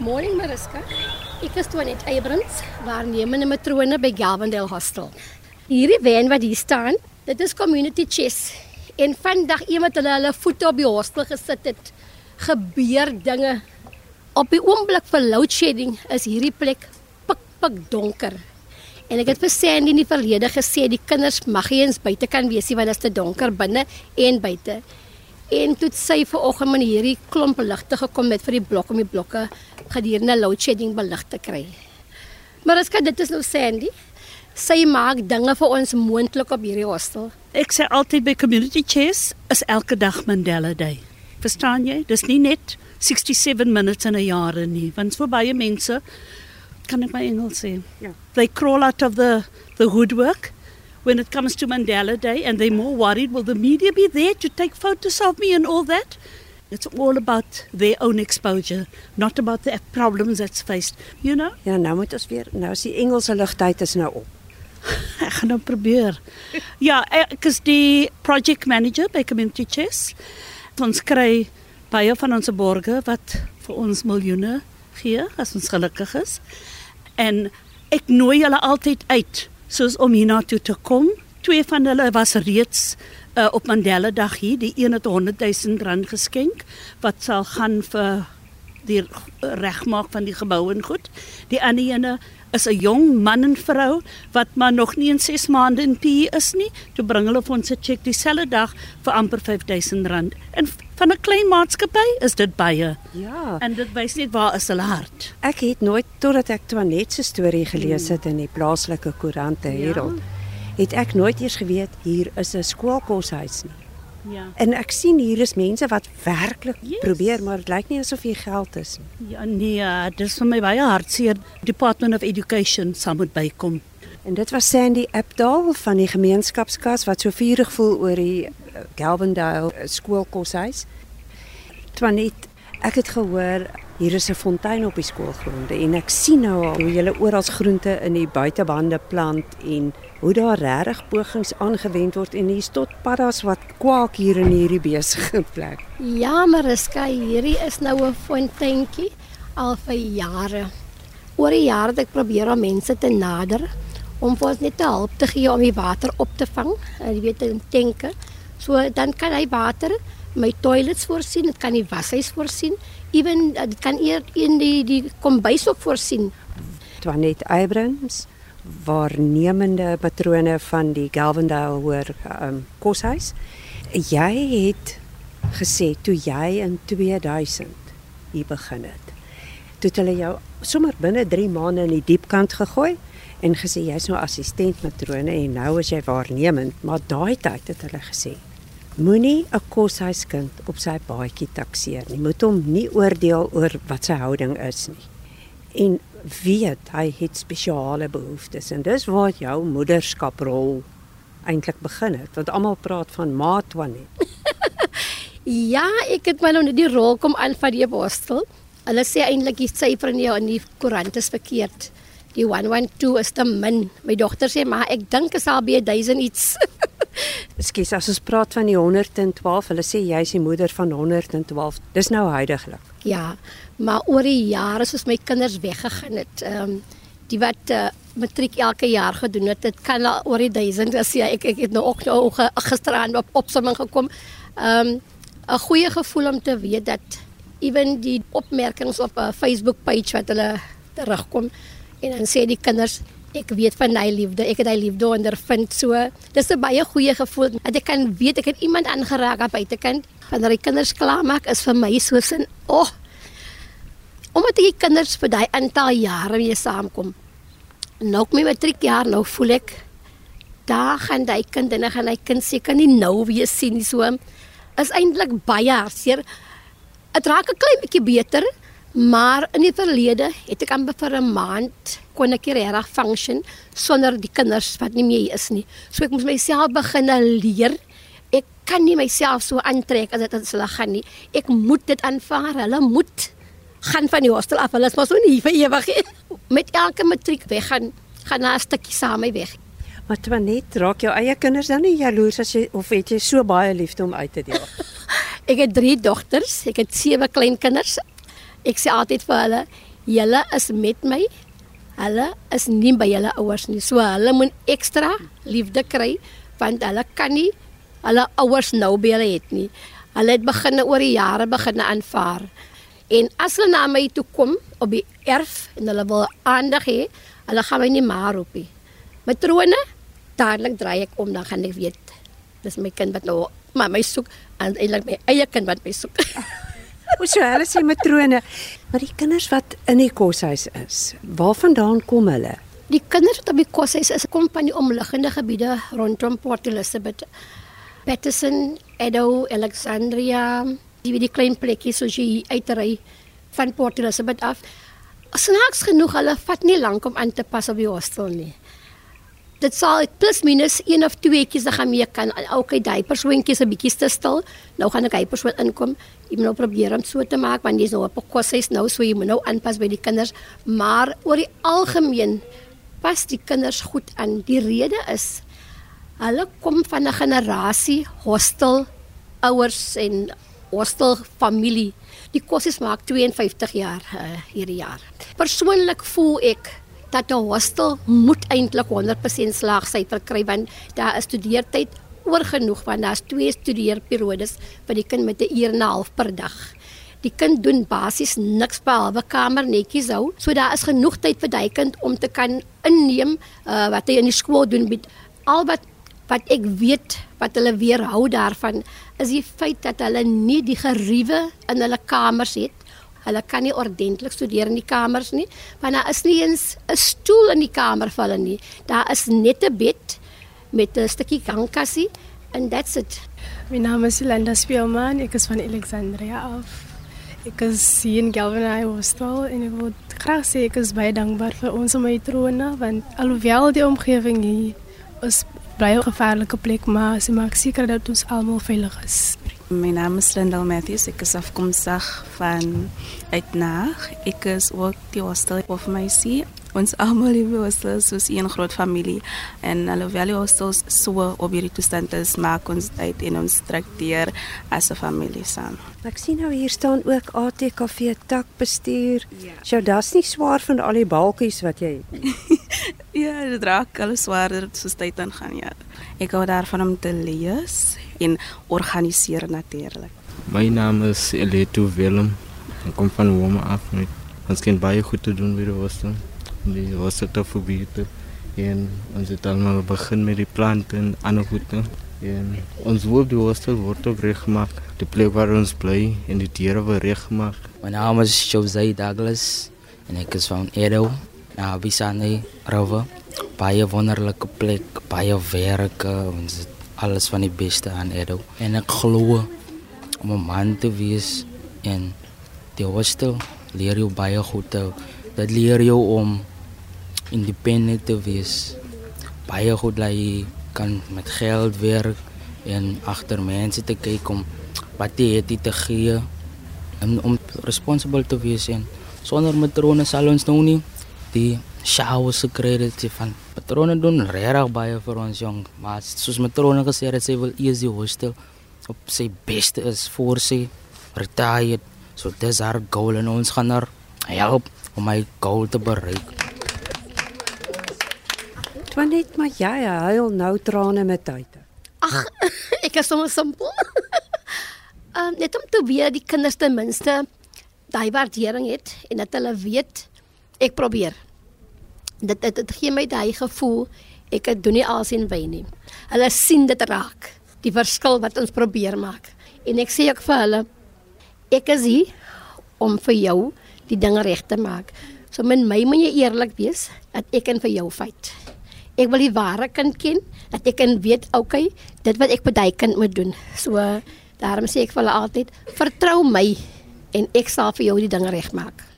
Morning Mariska. Ek is toe net Abrams, waarnemende matrone by Galvandale Hostel. Hierdie van wat hier staan, dit is community chess. En vandag iemand hulle hulle voete op die hostel gesit het, gebeur dinge. Op die oomblik vir load shedding is hierdie plek pik pik donker. En ek het vir Sandy in die verlede gesê die kinders mag nie eens buite kan wees nie want dit is te donker binne en buite. En toe sy vanoggend met hierdie klomp ligte gekom met vir die blok om die blokke gedurende load shedding belig te kry. Maar as kan dit is nou Sandy. Sy maak dinge vir ons moontlik op hierdie hostel. Ek sê altyd by community chess is elke dag Mandela Day. Verstaan jy? Dis nie net 67 minutes in 'n jaar nie, want vir baie mense kan ek my Engels sê. Ja. They crawl out of the the woodwork when it comes to Mandela Day and they're more worried will the media be there to take photos of me and all that? It's all about their own exposure, not about the problems that's faced, you know? Ja, nou moet ons weer nou is die Engelse ligtyd is nou op. Ek gaan nou probeer. Ja, ek is die project manager by Community Chess. Ons kry baie van ons borgers wat vir ons miljoene gee as ons gelukkig is. En ek nooi hulle altyd uit soos om hiernatoe te kom. Twee van hulle was reeds uh, op Mandela Dag hier. Die een het 100 000 rand geskenk wat sal gaan vir die regmaak van die gebou en goed. Die ander ene is 'n jong man en vrou wat maar nog nie in 6 maande in PE is nie. Toe bring hulle vir ons 'n cheque dieselfde dag vir amper 5000 rand. En van 'n klein maatskappy is dit baie. Ja. En dit wys net waar is hulle hart. Ek het nooit totdat ek Twanet se storie gelees het in die plaaslike koerante Herald, het ek nooit eers geweet hier is 'n skoolkoshuis nie. Ja. En ek sien hier is mense wat werklik Yes. probeer, maar dit lyk nie asof hier geld is nie. Ja nee, ja, dis vir my baie hartseer. Department of Education sal moet bykom. En dit was Sandy Epdal van die gemeenskapskas wat so vurig voel oor die eh, Galvandale eh, skoolkoshuis. Twanet, ek het gehoor hier is 'n fontein op die skoolgronde en ek sien nou al hoe julle oral groente in die buitebande plant en hoe daar regtig pogings aangewend word en hier's tot paddas wat kwak hier in hierdie besige plek. Ja, Mariska, hierdie is nou 'n fonteintjie al vir jare. Oor die jare het ek probeer om mense te nader om vir ons net te help te gee om die water op te vang, jy weet in tanke. So dan kan hy water my toilets voorsien, dit kan die washuis voorsien, ewen eh, dit kan eer in die die kombuis ook voorsien. Twanet Abrams waarnemende patrone van die Galvandale hoor um, koshuis. Jy het gesê toe jy in 2000 hier begin het. Toe hulle jou sommer binne 3 maande in die diep kant gegooi en gesê jy's nou assistent matrone en nou is jy waarnemend, maar daai tyd het hulle gesê moenie 'n koshuiskind op sy baadjie takseer nie. Moet hom nie oordeel oor wat sy houding is nie. En weet hy het spesiale behoeftes en dis waar jou moederskaprol eintlik begin het want almal praat van ma Twanet. Ja, ek het my nou net die rol kom aan van die apostel. Hulle sê eintlik die syfer in jou in die koerant is verkeerd. Die 112 is te min. My dogter sê maar ek dink is al by 1000 iets. Ekskuus, as ons praat van die 112, hulle sê jy's die moeder van 112. Dis nou huidigelik. Ja, maar oor die jare soos my kinders weggegaan het, ehm um, die wat uh, matriek elke jaar gedoen het, dit kan al oor die 1000 as ja, ek ek het nou ook nou ge, gisteraan op opsomming gekom. Ehm um, 'n goeie gevoel om te weet dat ewen die opmerkings op 'n Facebook page wat hulle terugkom en dan sê die kinders ek weet van hy liefde, ek het hy liefde ondervind so. Dis 'n baie goeie gevoel dat ek kan weet ek het iemand aangeraak aan buitekant. Wanneer die kinders klaarmaak is vir my soos 'n oh omdat die kinders vir daai aantal jare weer saamkom. Nou kom my matriekjaar nou voel ek daar gaan daai kind en gaan hy kind seker nie nou weer sien so. Is eintlik baie hartseer. Dit raak 'n klein bietjie beter, maar in die verlede het ek amper vir 'n maand kon ek regtig function sonder die kinders wat nie meer is nie. So ek moes myself begin leer. Ek kan nie myself so aantrek as dit as hulle gaan nie. Ek moet dit aanvaar. Hulle moet gaan van die hostel af. Hulle is maar so nie vir ewig nie. Met elke matriek weggaan, gaan na 'n stukkie saam mee weg. Maar Twanet, raak jou eie kinders dan nie jaloers as jy of het jy so baie liefde om uit te deel? Ek het drie dogters, ek het sewe kleinkinders. Ek sê altyd vir hulle, Julle is met my. Hulle is nie by julle ouers nie. So hulle moet ekstra liefde kry want hulle kan nie hulle ouers nou by hulle het nie. Hulle het begin oor die jare begin aanvaar. En as hulle na my toe kom op die erf en hulle wil aandag hê, hulle gaan my nie maar roep nie. Matrone, dadelik draai ek om dan gaan ek weet dis my kind wat nou maar my soek en eintlik my eie kind wat my soek. O, so hulle sê matrone, maar die kinders wat in die koshuis is, waarvandaan kom hulle? Die kinders wat op die koshuis is, kom van die omliggende gebiede rondom Port Elizabeth. Patterson, Edo, Alexandria, die die klein plekkies soos jy uitry van Port Elizabeth af. Snaaks genoeg, hulle vat nie lank om aan te pas op die hostel nie. Dit sal plus minus 1 of 2 keer se gaan mee kan. Okay, diapers windjies 'n bietjie te stil. Nou gaan ek diapers wat inkom. Jy moet nou probeer om so te maak want jy's nou op 'n koshuis nou, so jy moet nou aanpas by die kinders, maar oor die algemeen pas die kinders goed aan. Die rede is hulle kom van 'n generasie hostel ouers en hostel familie. Die koshuis maak 52 jaar uh, hierdie jaar. Persoonlik voel ek dat 'n hostel moet eintlik 100% slaagsyfer kry want daar is studeertyd oor genoeg want daar's twee studeerperiodes vir die kind met 'n uur en 'n half per dag. Die kind doen basies niks behalwe kamer netjies hou. So daar is genoeg tyd vir daai kind om te kan inneem uh, wat hy in die skool doen met al wat wat ek weet wat hulle weerhou daarvan is die feit dat hulle nie die geriewe in hulle kamers het Hulle kan nie ordentlik studeer in die kamers nie, want daar is nie eens 'n stoel in die kamer vir hulle nie. Daar is net 'n bed met 'n stukkie gangkassie and that's it. My naam is Linda Spielman, ek is van Alexandria af. Ek is hier in Galvin Hostel en ek wil graag sê ek is baie dankbaar vir ons matrone want alhoewel die omgewing hier is baie gevaarlike plek, maar sy maak seker dat ons almal veilig is. My naam is Lindel Matthews. Ek is afkomstig van Uitnaag. Ek is ook die hostel of my see. Ons almal in die hostel is een groot familie en alhoewel die hostels so op hierdie toestand is, maak ons uit en ons trakteer as 'n familie saam. Ek sien nou hier staan ook ATKV takbestuur. Ja. So dis nie swaar van al die balkies wat jy het. ja, dit raak alles swaarder soos tyd aangaan, ja. Ek hou daarvan om te lees en organiseer natuurlik. My naam is Eleto Willem. Ek kom van Woma af met ons kind baie goed te doen by die hostel. Die hostel te verbeter en ons het almal begin met die plante en ander goede. En ons hoop die hostel word ook reggemaak. Die plek waar ons bly en die deure word reggemaak. My naam is Jose Douglas en ek is van Edo. Nou, Bisane River. Baie wonderlike plek, baie werke, ons het alles van die beste aan Edo. En ek glo om 'n man te wees en die hostel leer jou baie goed. Dit leer jou om independent te wees. Baie goed dat jy kan met geld werk en agter mense te kyk om wat jy het te gee en om responsible te wees en sonder matrone sal ons nou nie die showers gekry het van patrone doen regtig baie vir ons jong maar soos matrone gesê het sy wil eers die hostel op sy beste is voor sy retired so dis haar goal en ons gaan haar help om my goal te bereik Twanet maar jy huil nou trane met tyd. Ag, ek is sommer simpel. Ehm um, net om te weet die kinders ten minste daai waardering het en dat hulle weet ek probeer. Dit dit, dit gee my daai gevoel ek doen nie alles in wyn nie. Hulle sien dit raak, die verskil wat ons probeer maak. En ek sê ook vir hulle ek is hier om vir jou die dinge reg te maak. So met my moet jy eerlik wees dat ek en vir jou fight. Ek wil die ware kind ken, dat ek kan weet, okay, dit wat ek by daai kind moet doen. So daarom sê ek vir hulle altyd, vertrou my en ek sal vir jou die dinge regmaak.